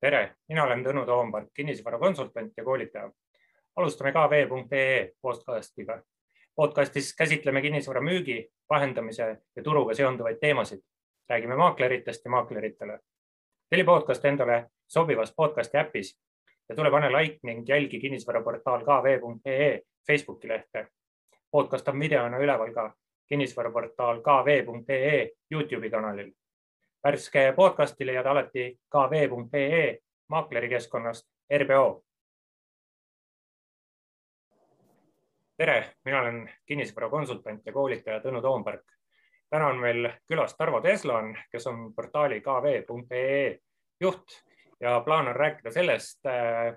tere, mina olen Tõnu Toompark, kinnisvarakonsultant ja koolitaja. alustame kv.ee podcastiga. podcastis käsitleme kinnisvara müügi, vahendamise ja turuga seonduvaid teemasid. räägime maakleritest ja maakleritele. telli podcast endale sobivas podcasti äpis ja tule pane like ning jälgi kinnisvaraportaal kv.ee Facebooki lehte. podcast on videona üleval ka kinnisvaraportaal kv.ee Youtube'i kanalil värske podcasti leiad alati ka vee.ee maaklerikeskkonnast RBO. tere, mina olen kinnisvarakonsultant ja koolitaja Tõnu Toompark. täna on meil külas Tarvo Teslan, kes on portaali kv.ee juht ja plaan on rääkida sellest,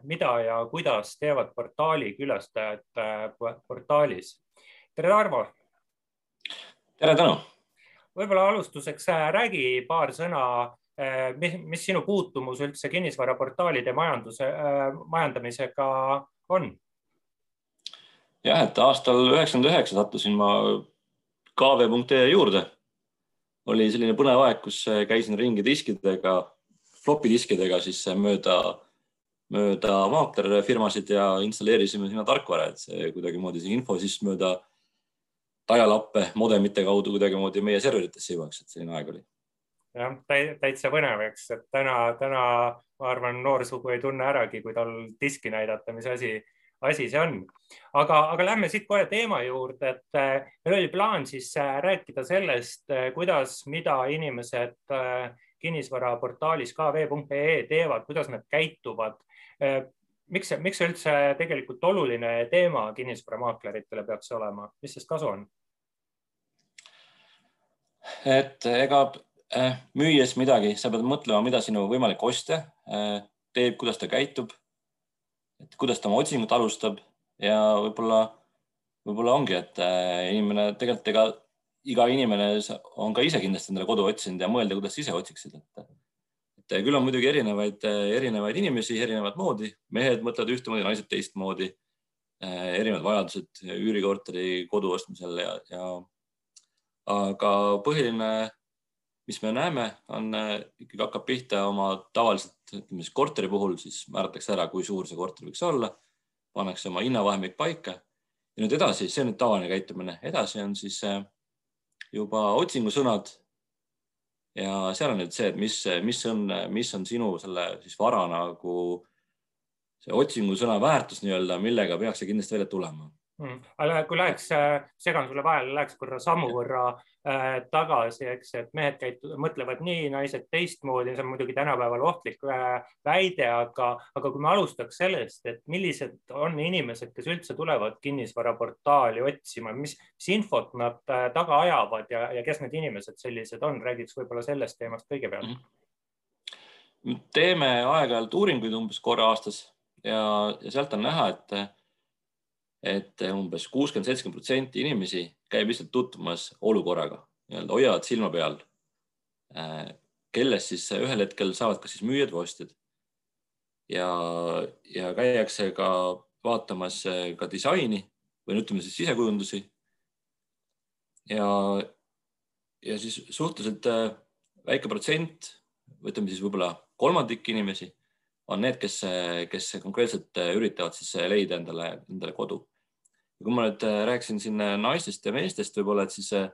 mida ja kuidas teevad portaali külastajad portaalis. tere, Tarvo. tere, Tõnu võib-olla alustuseks äh, räägi paar sõna, äh, mis, mis sinu puutumus üldse kinnisvaraportaalide majanduse, äh, majandamisega on? jah, et aastal üheksakümmend üheksa sattusin ma kv.ee juurde. oli selline põnev aeg, kus käisin ringi diskidega, flopi diskidega siis mööda, mööda maaklerfirmasid ja installeerisime sinna tarkvara, et see kuidagimoodi see info siis mööda ajalappe modemite kaudu kuidagimoodi meie serveritesse jõuaks, et selline aeg oli. jah, täitsa põnev, eks, et täna, täna ma arvan, noorsugu ei tunne äragi, kui tal diski näidata, mis asi, asi see on. aga, aga lähme siit kohe teema juurde, et äh, meil oli plaan siis äh, rääkida sellest, äh, kuidas, mida inimesed kinnisvaraportaalis kv.ee teevad, kuidas nad käituvad miks see, miks see üldse tegelikult oluline teema kinnisvaramaakleritele peaks olema, mis sellest kasu on? Et ega äh, müües midagi, sa pead mõtlema, mida sinu võimalik ostja äh, teeb, kuidas ta käitub, et kuidas ta oma otsingut alustab ja võib-olla, võib-olla ongi, et inimene tegelikult ega iga inimene on ka ise kindlasti endale kodu otsinud ja mõelda, kuidas ise otsiksid, et et küll on muidugi erinevaid, erinevaid inimesi erinevat moodi, mehed mõtlevad ühtemoodi, naised teistmoodi. erinevad vajadused üürikorteri kodu ostmisel ja, ja aga põhiline, mis me näeme, on ikkagi hakkab pihta oma tavaliselt, ütleme siis korteri puhul siis määratakse ära, kui suur see korter võiks olla, pannakse oma hinnavahemik paika. Ja nüüd edasi, see on nüüd tavaline käitumine, edasi on siis juba otsingusõnad. Ja seal on nüüd see, et mis, mis on, mis on sinu selle siis vara nagu see otsingusõna väärtus nii-öelda, millega peaks see kindlasti välja tulema mm.. aga kui läheks, äh, segan sulle vahele, läheks korra sammu võrra äh, tagasi, eks, et mehed käitu-, mõtlevad nii, naised teistmoodi, see on muidugi tänapäeval ohtlik äh, väide, aga, aga kui me alustaks sellest, et millised on inimesed, kes üldse tulevad kinnisvaraportaali otsima, mis, mis infot nad äh, taga ajavad ja, ja kes need inimesed sellised on, räägiks võib-olla sellest teemast kõigepealt mm. -hmm. teeme aeg-ajalt uuringuid umbes korra aastas ja, ja sealt on näha, et et umbes kuuskümmend, seitsekümmend protsenti inimesi käib lihtsalt tutvumas olukorraga, nii-öelda hoiavad silma peal, äh, kellest siis ühel hetkel saavad kas siis müüjad või ostjad. ja, ja käiakse ka vaatamas äh, ka disaini või ütleme siis sisekujundusi. ja, ja siis suhteliselt äh, väike protsent, ütleme siis võib-olla kolmandik inimesi on need, kes, kes konkreetselt üritavad siis leida endale, endale kodu ja kui ma nüüd äh, rääkisin siin äh, naistest ja meestest võib-olla, et siis, äh,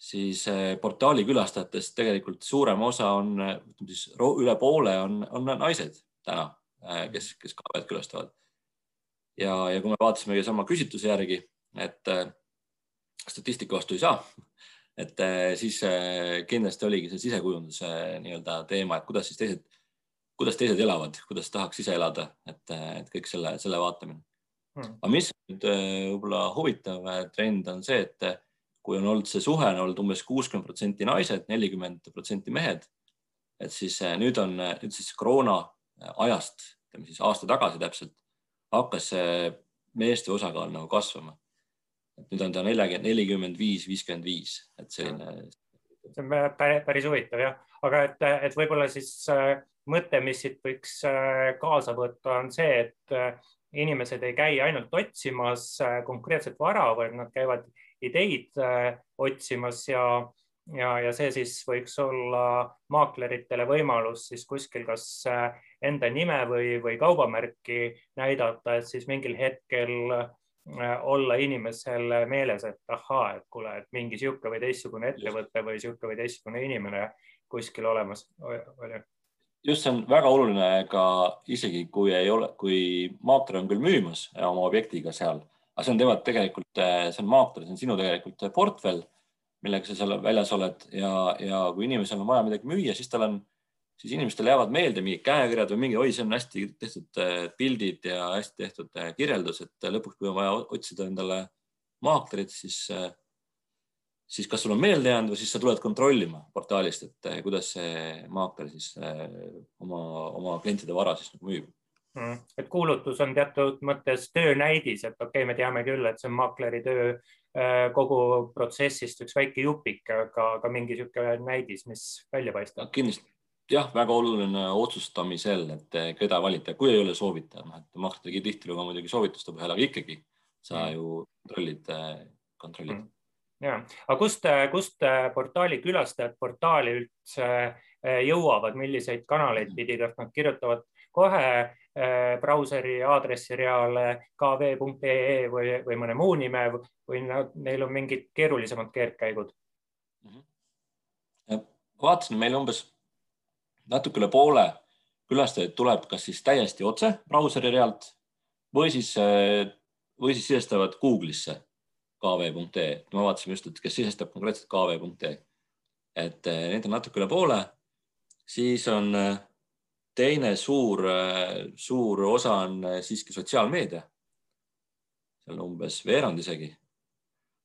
siis portaali külastajatest tegelikult suurem osa on, ütleme siis üle poole on, on naised täna, kes, kes kaavet külastavad. ja, ja kui me vaatasime sama küsitluse järgi, et statistika vastu ei saa, et siis kindlasti oligi see sisekujunduse nii-öelda teema, et kuidas siis teised, kuidas teised elavad, kuidas tahaks ise elada, et, et kõik selle, selle vaatamine hmm.. aga mis nüüd äh, võib-olla huvitav äh, trend on see, et äh, kui on olnud see suhe on olnud umbes kuuskümmend protsenti naised, nelikümmend protsenti mehed, et siis nüüd on nüüd siis koroona ajast, ütleme siis aasta tagasi täpselt, hakkas see meeste osakaal nagu kasvama. et nüüd on ta nelikümmend, nelikümmend viis, viiskümmend viis, et selline. see on päris huvitav jah, aga et, et võib-olla siis mõte, mis siit võiks kaasa võtta, on see, et inimesed ei käi ainult otsimas äh, konkreetset vara, vaid nad käivad ideid äh, otsimas ja, ja, ja see siis võiks olla maakleritele võimalus siis kuskil kas enda nime või, või kaubamärki näidata, et siis mingil hetkel olla inimesel meeles, et ahaa, et kuule, et mingi sihuke või teistsugune ettevõte või sihuke või teistsugune inimene kuskil olemas oli just see on väga oluline ka isegi kui ei ole, kui maakler on küll müümas oma objektiga seal, aga see on tema tegelikult, see on maakler, see on sinu tegelikult portfell, millega sa seal väljas oled ja, ja kui inimesel on vaja midagi müüa, siis tal on, siis inimestele jäävad meelde mingid käekirjad või mingi, oi, see on hästi tehtud eh, pildid ja hästi tehtud eh, kirjeldus, et lõpuks, kui on vaja otsida endale maaklerit, siis äh, siis kas sul on meelde jäänud või siis sa tuled kontrollima portaalist, et eh, kuidas see maakler siis eh, oma, oma klientide vara siis nagu müüb? Mm.. et kuulutus on teatud mõttes töönäidis, et okei okay,, me teame küll, et see on maakleri töö eh, kogu protsessist üks väike jupik, aga, aga mingi niisugune näidis, mis välja paistab. kindlasti. Jah, väga oluline otsustamisel, et keda valida, kui ei ole soovitaja, noh, et maakler tegi tihtilugu muidugi soovituste põhjal, aga ikkagi sa mm. ju kontrollid, kontrollid. Mm ja, aga kust, kust portaali külastajad portaali üldse eh, jõuavad, milliseid kanaleid pidi, kas nad kirjutavad kohe eh, brauseri aadressireale kv.ee või, või mõne muu nime või nad, neil on mingid keerulisemad keerdkäigud mm? -hmm. vaatasin, meil umbes natuke üle poole külastajaid tuleb kas siis täiesti otse brauseri realt või siis, või siis sisestavad Google'isse kv.ee, me vaatasime just, et kes sisestab konkreetselt kv.ee. et eh, neid on natuke üle poole. siis on eh, teine suur, eh, suur osa on siiski sotsiaalmeedia. seal umbes veerand isegi.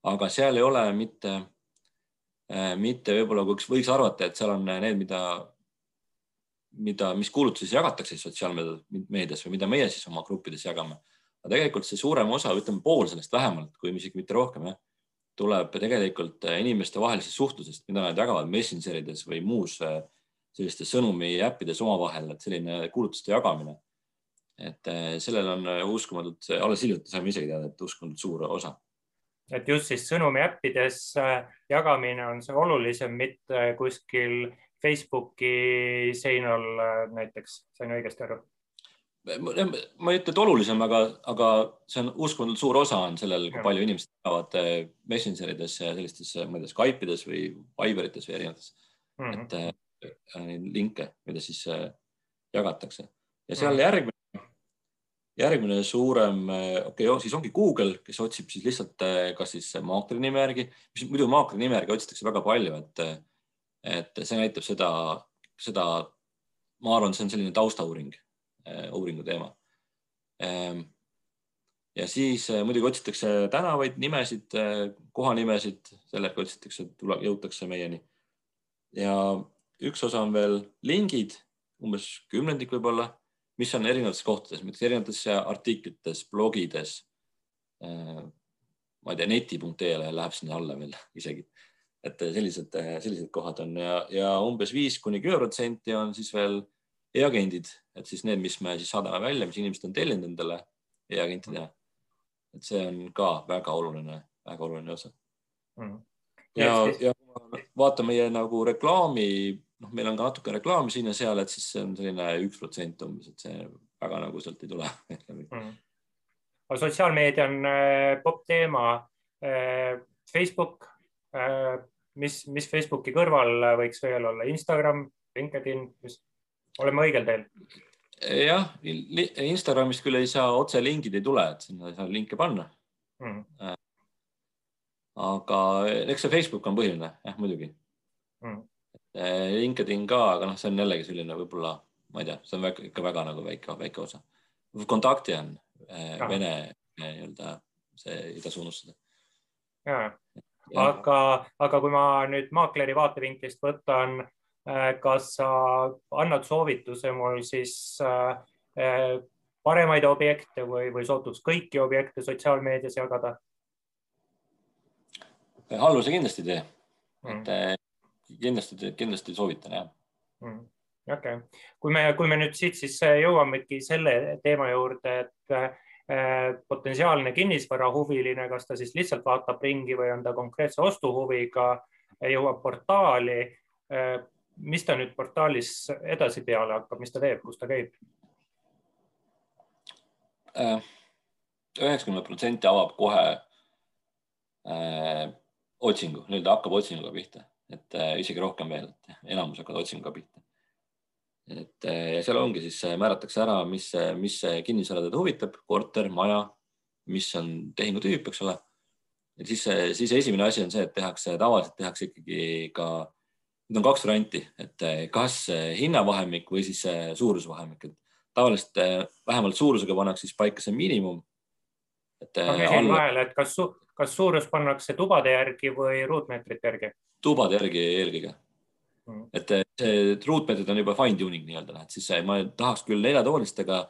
aga seal ei ole mitte, mitte võib-olla, kui võiks arvata, et seal on need, mida, mida, mis kuulutusi jagatakse sotsiaalmeedias või mida meie siis oma gruppides jagame aga tegelikult see suurem osa, ütleme pool sellest vähemalt, kui isegi mitte rohkem jah, tuleb tegelikult äh, inimestevahelisest suhtlusest, mida nad jagavad Messengerides või muus äh, sellistes sõnumi äppides omavahel, et selline kuulutuste jagamine. et äh, sellel on uskumatult, alles hiljuti saime isegi teada, et uskumatult suur osa. et just siis sõnumi äppides jagamine on see olulisem, mitte kuskil Facebooki seinal näiteks, sain õigesti aru? Ma ei ütle, et olulisem, aga, aga see on uskumatult suur osa on sellel, kui palju inimesed teavad eh, Messengerides ja sellistes, ma ei tea, Skype ides või Viberites või erinevates mm, -hmm. et äh, neid linke, mida siis jagatakse ja seal mm -hmm. järgmine, järgmine suurem, okei okay,, siis ongi Google, kes otsib siis lihtsalt kas siis maakleri nime järgi, mis muidu maakleri nime järgi otsitakse väga palju, et, et see näitab seda, seda, ma arvan, see on selline taustauuring uuringu teema. Ähm, ja siis äh, muidugi otsitakse tänavaid, nimesid, äh, kohanimesid, sellega otsitakse, jõutakse meieni. ja üks osa on veel lingid, umbes kümnendik võib-olla, mis on erinevates kohtades, erinevates artiklites, blogides. ma ei tea, neti.ee läheb sinna alla veel isegi, et sellised, sellised kohad on ja, ja umbes viis kuni kümme protsenti on siis veel e-agendid, et siis need, mis me siis saadame välja, mis inimesed on tellinud endale e-agentidena. et see on ka väga oluline, väga oluline osa mm.. ja, ja vaata meie nagu reklaami, noh, meil on ka natuke reklaami siin ja seal, et siis see on selline üks protsent umbes, et see väga nagu sealt ei tule mm.. aga sotsiaalmeedia on äh, popp teema äh,. Facebook äh,, mis, mis Facebooki kõrval võiks veel olla, Instagram, LinkedIn, mis oleme õigel teel? Jah, Instagramist küll ei saa otse lingid ei tule, et sinna ei saa linke panna. Mm.. aga eks see Facebook on põhiline, jah muidugi. Mm.. LinkedIn ka, aga noh, see on jällegi selline võib-olla, ma ei tea, see on väga, ikka väga nagu väike, väike osa. kontakti on eh, Vene nii-öelda, see ei tasu unustada. ja, aga, aga kui ma nüüd maakleri vaatevinklist võtan Äh, kas sa annad soovituse mul siis äh, äh, paremaid objekte või, või sootuks kõiki objekte sotsiaalmeedias jagada? halvuse kindlasti ei tee mm.. et kindlasti, kindlasti soovitan jah mm.. okei okay., kui me, kui me nüüd siit siis jõuamegi selle teema juurde, et äh, potentsiaalne kinnisvarahuviline, kas ta siis lihtsalt vaatab ringi või on ta konkreetse ostuhuviga jõuab portaali. Mis ta nüüd portaalis edasi peale hakkab, mis ta teeb, kus ta käib? üheksakümmend protsenti avab kohe äh, otsingu, nii-öelda hakkab otsinguga pihta, et äh, isegi rohkem veel, et enamus hakkavad otsinguga pihta. et äh, ja seal ongi siis äh, määratakse ära, mis, mis kinnisvara teda huvitab, korter, maja, mis on tehingutüüp, eks ole. ja siis, siis esimene asi on see, et tehakse, tavaliselt tehakse ikkagi ka, need on kaks varianti, et äh, kas hinnavahemik või siis suurusvahemik, et tavaliselt äh, vähemalt suurusega pannakse siis paika see miinimum. et küsin alla... vahele, et kas, kas suurus pannakse tubade järgi või ruutmeetrite järgi? tubade järgi eelkõige mm.. et see ruutmeetrid on juba fine tuning nii-öelda, et siis ma tahaks küll neljatoolistega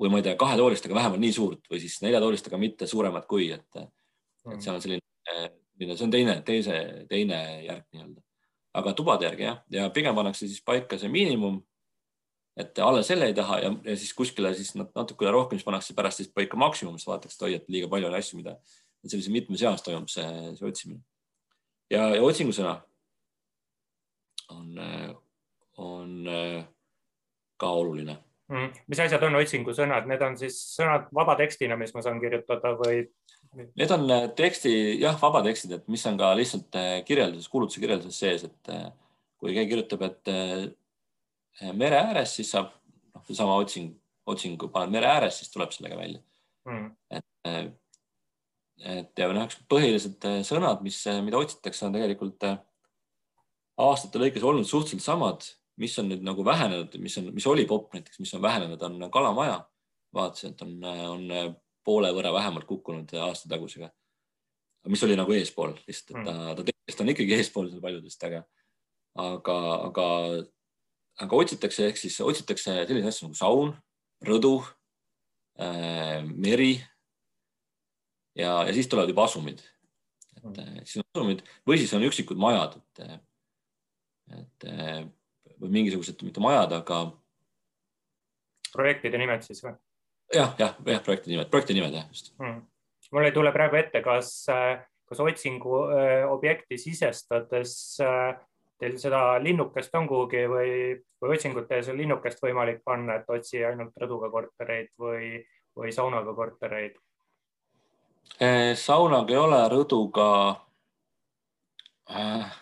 või ma ei tea, kahetoolistega vähemalt nii suurt või siis neljatoolistega mitte suuremat kui, et mm., et seal on selline, see on teine, teise, teine järk nii-öelda. Aga tubade järgi jah, ja pigem pannakse siis paika see miinimum et alla selle ei taha ja, ja siis kuskile siis natukene rohkem, siis pannakse pärast siis paika maksimum, siis vaadatakse, et oi, et liiga palju on asju, mida sellise mitmes eas toimub see, see otsimine. ja, ja otsingusõna on, on ka oluline mm.. mis asjad on otsingusõnad, need on siis sõnad vaba tekstina, mis ma saan kirjutada või? Need on teksti, jah, vabatekstid, et mis on ka lihtsalt kirjelduses, kuulutuse kirjelduses sees, et kui keegi kirjutab, et mere ääres, siis saab noh, seesama otsing, otsingu paned mere ääres, siis tuleb sellega välja. Mm.. et, et ja noh, põhilised eh, sõnad, mis, mida otsitakse, on tegelikult aastate lõikes olnud suhteliselt samad, mis on nüüd nagu vähenenud, mis on, mis oli popp näiteks, mis on vähenenud, on kalamaja. vaatasin, et on, on poole võrra vähemalt kukkunud aasta tagusega. mis oli nagu eespool, lihtsalt, et ta, mm. ta tegelikult on ikkagi eespool seal paljudest, aga, aga, aga aga otsitakse, ehk siis otsitakse selliseid asju nagu saun, rõdu äh,, meri. ja, ja siis tulevad juba asumid. et mm. siis on asumid või siis on üksikud majad, et, et või mingisugused, mitte majad, aga. projektide nimed siis või? Jah, jah, jah, projekti nimed, projekti nimed jah, just mm.. mul ei tule praegu ette, kas, kas otsingu äh, objekti sisestades äh, teil seda linnukest on kuhugi või, või otsingut tehes on linnukest võimalik panna, et otsi ainult rõduga kortereid või, või saunaga kortereid? Eh, saunaga ei ole, rõduga äh,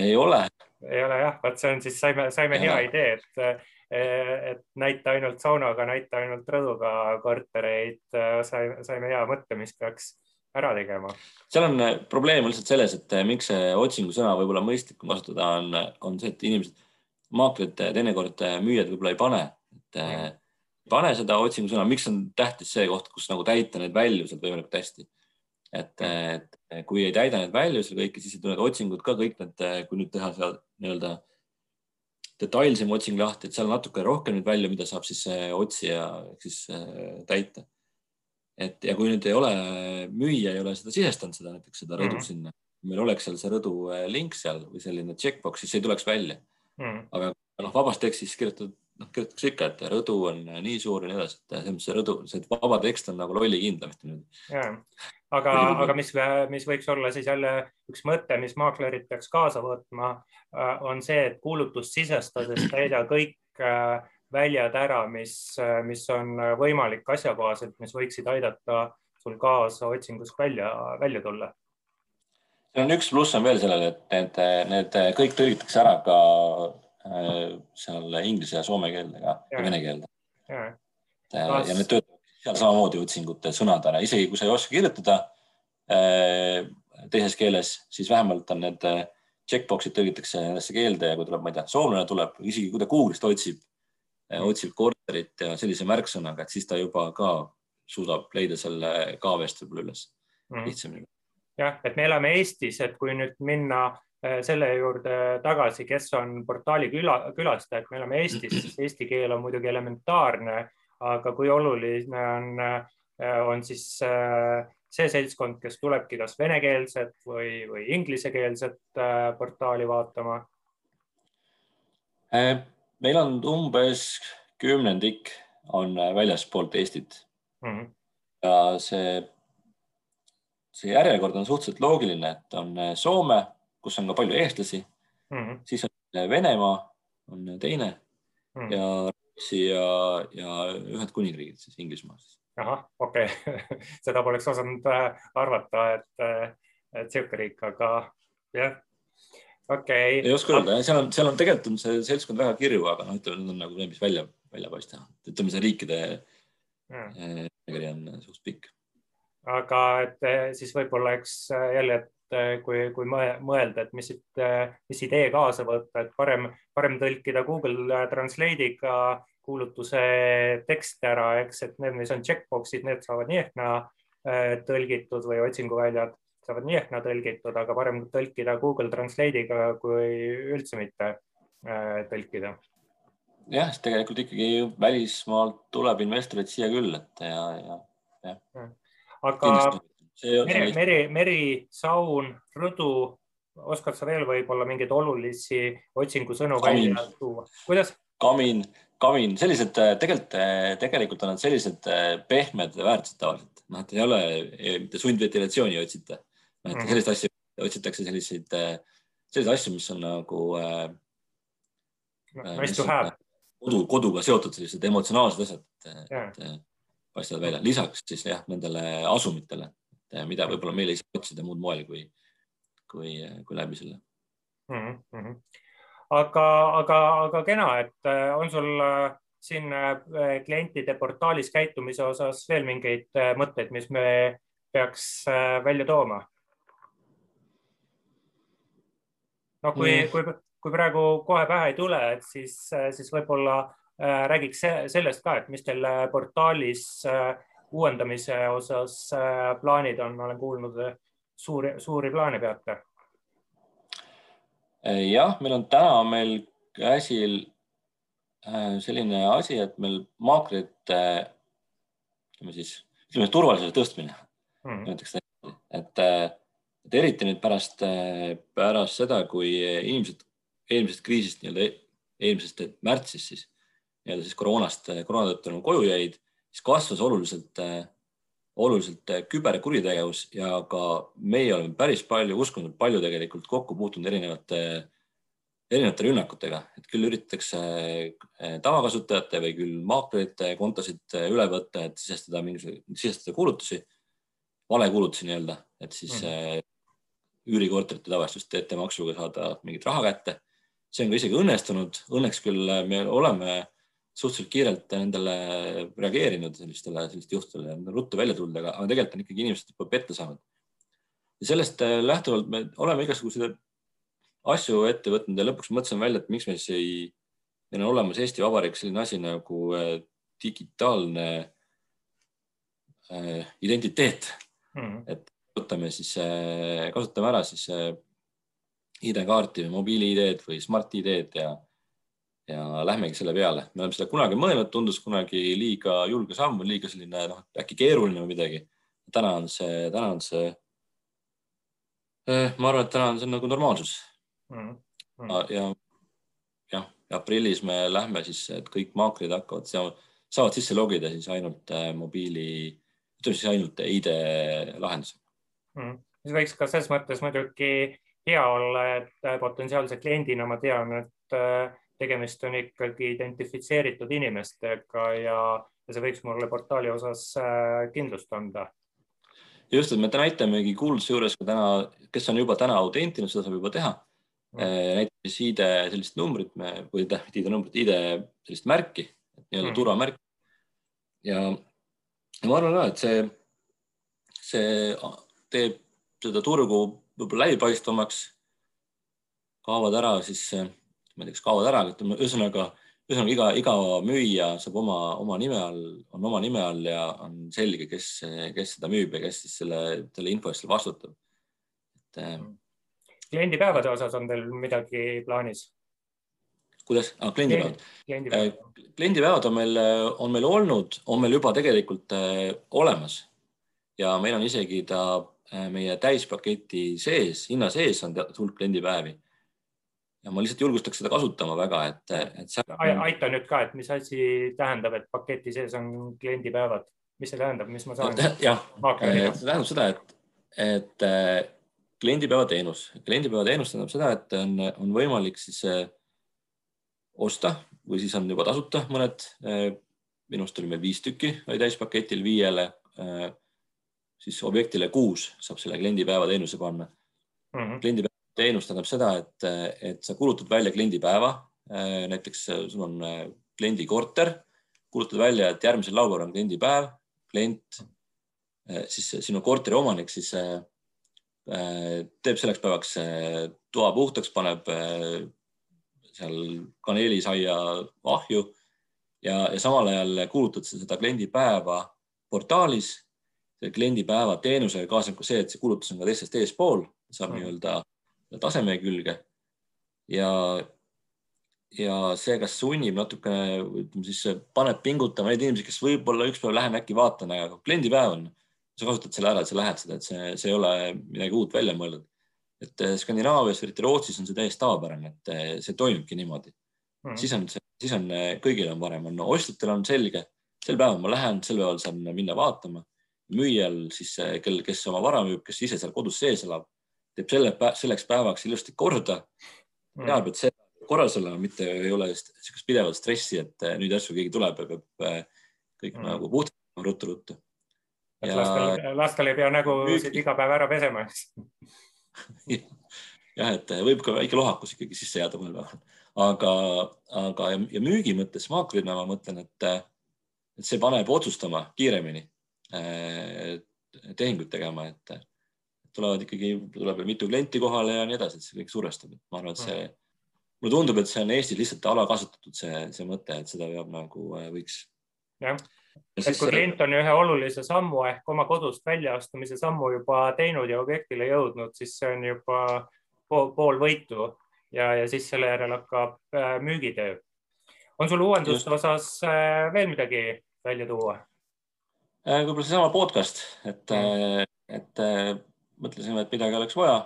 ei ole. ei ole jah, vot see on siis, saime, saime hea idee, et, et näita ainult saunaga, näita ainult rõduga kortereid, saime, saime hea mõtte, mis peaks ära tegema. seal on äh, probleem lihtsalt selles, et miks see otsingusõna võib-olla mõistlikum kasutada on, on see, et inimesed, maaklerid teinekord müüjad võib-olla ei pane, et mm. pane seda otsingusõna, miks on tähtis see koht, kus nagu täita need väljused võimalikult hästi. et, et kui ei täida neid väljusi kõiki, siis ei tule otsingud ka kõik need, kui nüüd teha seal nii-öelda detailsem otsing lahti, et seal natuke rohkem neid välju, mida saab siis otsija siis täita et ja kui nüüd ei ole, müüja ei ole seda sisestanud, seda näiteks seda rõdu mm -hmm. sinna, meil oleks seal see rõdu link seal või selline checkbox, siis see ei tuleks välja mm. -hmm. aga noh, vabas tekstis kirjutatud, noh, kirjutatakse ikka, et rõdu on äh, nii suur ja nii edasi, et selles mõttes see rõdu, see vaba tekst on nagu lollikindlam. aga, aga mis, mis võiks olla siis jälle üks mõte, mis maaklerid peaks kaasa võtma, äh, on see, et kuulutust sisestades täida kõik väljad ära, mis, mis on võimalik asjakohaselt, mis võiksid aidata sul kaasa otsingust välja, välja tulla. seal on üks pluss on veel sellele, et need, need kõik tõlgitakse ära ka äh, seal inglise ja soome keelde ka ja, ja vene keelde. ja, Kas... ja need töötavad seal samamoodi otsingute sõnadena, isegi kui sa ei oska kirjutada äh, teises keeles, siis vähemalt on need äh, checkbox'id tõlgitakse nendesse keelde ja kui tuleb, ma ei tea, soomlane tuleb, isegi kui ta Google'ist otsib Äh, otsib korterit ja sellise märksõnaga, et siis ta juba ka suudab leida selle KV-st võib-olla üles mm. lihtsamini. jah, et me elame Eestis, et kui nüüd minna äh, selle juurde tagasi, kes on portaali küla, külastajad, me elame Eestis, siis eesti keel on muidugi elementaarne, aga kui oluline on, äh, on siis see seltskond, kes tulebki kas venekeelset või, või inglisekeelset portaali vaatama meil on umbes kümnendik on väljaspoolt Eestit mm. -hmm. ja see see järjekord on suhteliselt loogiline, et on Soome, kus on ka palju eestlasi mm. -hmm. siis on Venemaa on teine Mm -hmm. ja Rootsi ja, ja Ühendkuningriigid siis Inglismaa siis. ahah, okei okay. seda poleks osanud arvata, et, et sihuke riik, aga jah okei okay.. ei oska öelda, seal on, seal on tegelikult on see seltskond väga kirju, aga noh, ütleme, need on nagu need, mis välja, välja paista. ütleme, see riikide nimekiri on suhteliselt pikk. aga et siis võib-olla eks jälle, et eh, kui, kui mõelda, et mis, mis idee kaasa võtta, et parem, parem tõlkida Google Translate'iga kuulutuse tekst ära, eks, et need, mis on checkbox'id, need saavad nii ehk naa tõlgitud või otsinguväljad saavad nii ehk naa tõlgitud, aga parem tõlkida Google Translate'iga kui üldse mitte äh, tõlkida. jah, tegelikult ikkagi välismaalt tuleb investoreid siia küll, et ja, ja, jah. aga meri, meri, meri, saun, rõdu, oskad sa veel võib-olla mingeid olulisi otsingusõnu välja tuua? kuidas? kamin, kamin, sellised tegelikult, tegelikult on nad sellised pehmed väärtused tavaliselt, noh, et ei ole mitte sundventilatsiooni ei otsita et mm -hmm. selliseid asju otsitakse selliseid, äh, selliseid asju, mis on nagu äh,. Nice to have. kodu, koduga seotud sellised emotsionaalsed asjad yeah., et äh, paistavad välja. lisaks siis jah, nendele asumitele, mida võib-olla meil ei saa otsida muud moel kui, kui, kui läbi selle mm. -hmm. aga, aga, aga kena, et on sul siin klientide portaalis käitumise osas veel mingeid mõtteid, mis me peaks välja tooma? no kui mm., kui, kui praegu kohe pähe ei tule, et siis, siis võib-olla äh, räägiks sellest ka, et mis teil äh, portaalis äh, uuendamise osas äh, plaanid on, olen kuulnud suuri, suuri plaane peate. Äh, jah, meil on täna meil käsil äh, selline asi, et meil maakrite, ütleme siis, ütleme turvalisuse tõstmine mm., näiteks, et et eriti nüüd pärast, pärast seda, kui inimesed eelmisest kriisist nii-öelda eelmisest märtsist siis nii-öelda siis koroonast, koroona tõttu nagu koju jäid, siis kasvas oluliselt, oluliselt küberkuritegevus ja ka meie oleme päris palju, uskunud palju tegelikult kokku puutunud erinevate, erinevate rünnakutega, et küll üritatakse tavakasutajate või küll maaklerite kontosid üle võtta, et sisestada mingisuguseid, sisestada kuulutusi, valekuulutusi nii-öelda, et siis mm. üürikorterite tavaliselt teete maksuga saada mingit raha kätte. see on ka isegi õnnestunud, õnneks küll me oleme suhteliselt kiirelt nendele reageerinud sellistele, sellistele juhtudele, ruttu välja tulnud, aga, aga tegelikult on ikkagi inimesed juba petta saanud. ja sellest äh, lähtuvalt me oleme igasuguseid asju ette võtnud ja lõpuks mõtlesime välja, et miks me siis ei, meil on olemas Eesti Vabariik selline asi nagu äh, digitaalne äh, identiteet mm. -hmm. et kasutame siis, äh, kasutame ära siis äh, ID-kaarti või mobiili-ID-d või Smart-ID-d ja, ja lähmegi selle peale. me oleme seda kunagi mõelnud, tundus kunagi liiga julge samm, liiga selline noh, äkki keeruline või midagi. täna on see, täna on see. Äh, ma arvan, et täna on see nagu normaalsus mm. -hmm. ja jah, aprillis me lähme siis, et kõik maakrid hakkavad, saavad sisse logida siis ainult mobiili, ütleme siis ainult ID-lahendusega mm.. see võiks ka selles mõttes muidugi hea olla, et äh, potentsiaalse kliendina ma tean, et tegemist on ikkagi identifitseeritud inimestega ja, ja see võiks mulle portaali osas äh, kindlust anda. just, et me näitamegi kuulduse juures ka täna, kes on juba täna autentinud, seda saab juba teha mm.. näiteks ID sellist numbrit me, või tähendab ID numbrit, ID sellist märki, nii-öelda mm. turvamärk. ja, ja ma arvan ka, et see, see teeb seda turgu võib-olla läbipaistvamaks. kaovad ära siis, ma ei tea, kas kaovad ära, ütleme ühesõnaga, ühesõnaga iga, iga müüja saab oma, oma nime all, on oma nime all ja on selge, kes, kes seda müüb ja kes siis selle, selle info eest vastutab. et. Eh, kliendipäevade osas on teil midagi plaanis? kuidas ah,, kliendipäevad? kliendipäevad on meil, on meil olnud, on meil juba tegelikult äh, olemas ja meil on isegi ta Äh, meie täispaketi sees, hinna sees on hulk kliendipäevi. Ja ma lihtsalt julgustaks seda kasutama väga, et, et seal... aita nüüd ka, et mis asi tähendab, et paketi sees on kliendipäevad, mis see tähendab, mis ma saan? jah, see tähendab seda, et, et äh, kliendipäeva teenus, kliendipäeva teenus tähendab seda, et on, on võimalik siis äh, osta või siis on juba tasuta mõned. minu arust oli meil viis tükki oli täispaketil, viiele siis objektile kuus saab selle kliendipäeva teenuse panna mm. -hmm. kliendipäeva teenus tähendab seda, et, et sa kulutad välja kliendipäeva. näiteks sul on kliendi korter, kulutad välja, et järgmisel laupäeval on kliendipäev, klient siis sinu korteri omanik siis teeb selleks päevaks toa puhtaks, paneb seal kaneelisaia ahju ja, ja samal ajal kuulutad sa seda kliendipäeva portaalis. kliendipäeva teenusega kaasneb ka see, et see kuulutus on ka teistest eespool, saab mm. nii-öelda taseme külge. ja, ja see, kas sunnib natukene, ütleme siis paneb pingutama neid inimesi, kes võib-olla üks päev lähen äkki vaatan, aga kliendipäev on sa kasutad selle ära, et sa lähed seda, et see, see ei ole midagi uut välja mõeldud. et eh, Skandinaavias, eriti Rootsis on see täiesti tavapärane, et eh, see toimibki niimoodi mm.. siis on, siis on eh, kõigil on parem, on no, ostjatel on selge, sel päeval ma lähen, sel päeval saan minna vaatama. müüjal siis, kel, kes oma vara müüb, kes ise seal kodus sees elab, teeb selle, selleks päevaks ilusti korda. Mm.. teab, et see korras olema, mitte ei ole niisugust pidevat stressi, et nüüd järsku keegi tuleb ja peab kõik mm. nagu puhtalt ruttu-ruttu ja... lastel, lastel ei pea nägusid iga päev ära pesema, eks jah, et võib ka väike lohakus ikkagi sisse jääda mõnel päeval, aga, aga ja, ja müügi mõttes maaklina ma mõtlen, et, et see paneb otsustama kiiremini eh, tehinguid tegema, et tulevad ikkagi, tuleb veel mitu klienti kohale ja nii edasi, et see kõik survestab, et ma arvan, et see, mulle tundub, et see on Eestis lihtsalt alakasutatud, see, see mõte, et seda peab nagu eh, võiks. jah et kui klient on ühe olulise sammu ehk oma kodust väljaastumise sammu juba teinud ja objektile jõudnud, siis see on juba pool, pool võitu ja, ja siis selle järel hakkab äh, müügitöö. on sul uuenduste osas äh, veel midagi välja tuua? Äh, võib-olla seesama podcast, et mm., et mõtlesime, et midagi oleks vaja.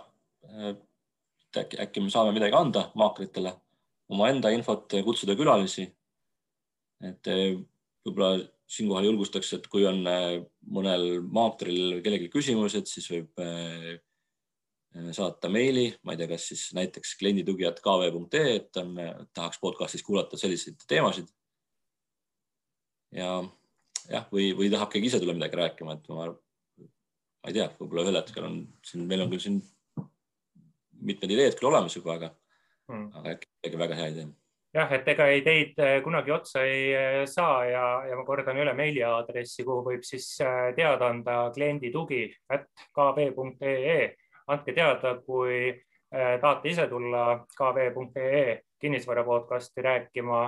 äkki, äkki me saame midagi anda maakritele, omaenda infot, kutsuda külalisi. et võib-olla siinkohal julgustaks, et kui on äh, mõnel maakril kellelgi küsimused, siis võib äh, saata meili, ma ei tea, kas siis näiteks klienditugijad kv.ee, et on, tahaks podcast'is kuulata selliseid teemasid. ja jah, või, või tahab keegi ise tulla midagi rääkima, et ma, ma ei tea, võib-olla ühel hetkel on siin, meil on küll siin mitmed ideed küll olemas juba, aga hmm., aga äkki väga hea idee jah, et ega ideid äh, kunagi otsa ei äh, saa ja, ja ma kordan üle meiliaadressi, kuhu võib siis äh, teada anda kliendi tugi at kv.ee. andke teada, kui tahate ise tulla kv.ee kinnisvara podcasti rääkima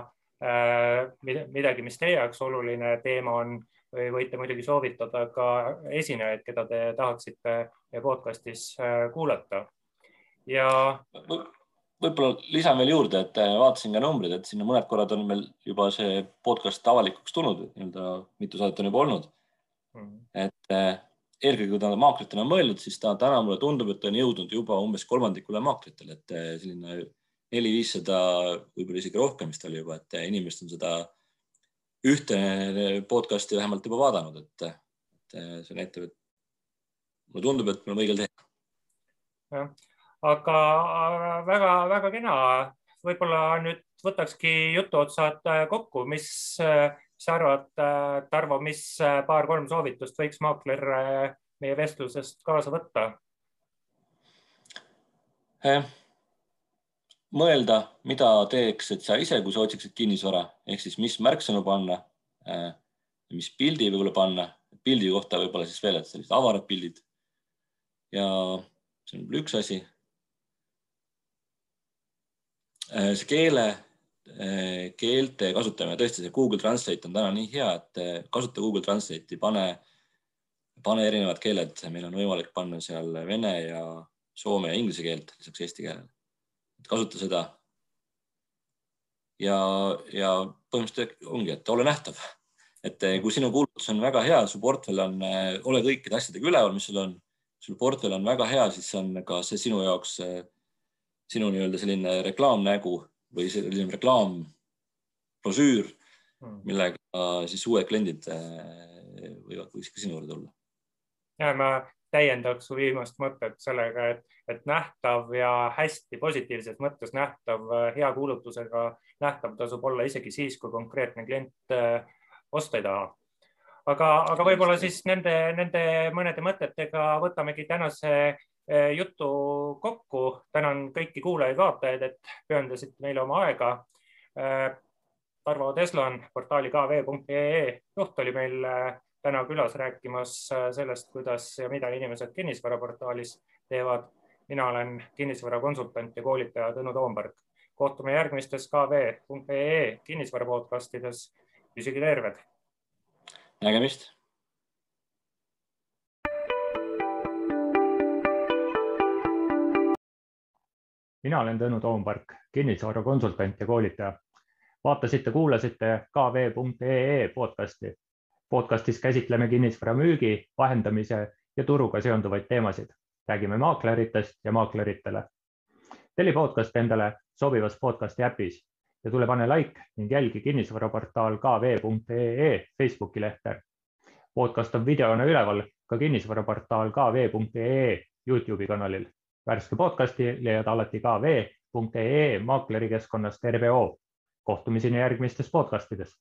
midagi, mis teie jaoks oluline teema on või võite muidugi soovitada ka esinejaid, keda te tahaksite podcastis kuulata. ja võib-olla lisan veel juurde, et äh, vaatasin ka numbrid, et sinna mõned korrad on meil juba see podcast avalikuks tulnud, nii-öelda mitu saadet on juba olnud mm. -hmm. et äh, eelkõige, kui ta maakritele on mõeldud, siis ta täna mulle tundub, et on jõudnud juba umbes kolmandikule maakritele, et äh, selline neli-viissada, võib-olla isegi rohkem vist oli juba, et inimesed on seda ühte podcast'i vähemalt juba vaadanud, et, et see näitab, et mulle tundub, et me oleme õigel teel. jah aga väga-väga kena. võib-olla nüüd võtakski jutuotsad äh, kokku, mis, äh, mis sa arvad, äh, Tarvo, mis paar-kolm soovitust võiks maakler meie vestlusest kaasa võtta eh,? Mõelda, mida teeksid sa ise, kui sa otsiksid kinnisvara, ehk siis mis märksõnu panna eh,, mis pildi võib-olla panna, pildi kohta võib-olla siis veel, et sellised avarad pildid. ja see on üks asi Äh, see keele, äh, keelte kasutamine, tõesti see Google Translate on täna nii hea, et äh, kasuta Google Translate'i, pane, pane erinevad keeled, meil on võimalik panna seal vene ja soome ja inglise keelt lisaks eesti keelele. Kasuta seda. ja, ja põhimõtteliselt ongi, et ole nähtav, et kui sinu kuulutus on väga hea, su portfell on, ole kõikide asjadega üleval, mis sul on, sul portfell on väga hea, siis on ka see sinu jaoks äh, sinu nii-öelda selline reklaamnägu või selline reklaambrošüür, hmm. millega siis uued kliendid võivad, võiks ka sinu juurde tulla. ja ma täiendaks su viimast mõtet sellega, et, et nähtav ja hästi positiivses mõttes nähtav, hea kuulutusega nähtav tasub olla isegi siis, kui konkreetne klient osta ei taha aga, aga võib-olla siis nende, nende mõnede mõtetega võtamegi tänase eh, jutu kokku. tänan kõiki kuulajaid-vaatajaid, et pühendasite meile oma aega. Tarvo Teslan, portaali kv.ee juht oli meil täna külas rääkimas sellest, kuidas ja mida inimesed kinnisvaraportaalis teevad. mina olen kinnisvarakonsultant ja koolitaja Tõnu Toomberg. kohtume järgmistes kv.ee kinnisvara podcastides. püsige terved nägemist. mina olen Tõnu Toompark, kinnisvarakonsultant ja koolitaja. vaatasite, kuulasite kv.ee podcasti. Podcastis käsitleme kinnisvara müügi, vahendamise ja turuga seonduvaid teemasid. räägime maakleritest ja maakleritele. telli podcast endale sobivas podcasti äpis ja tule pane like ning jälgi kinnisvaraportaal kv.ee Facebooki lehte. podcast on videona üleval ka kinnisvaraportaal kv.ee Youtube'i kanalil. värske podcasti leiad alati kv.ee maaklerikeskkonnast RVO. kohtumiseni järgmistes podcastides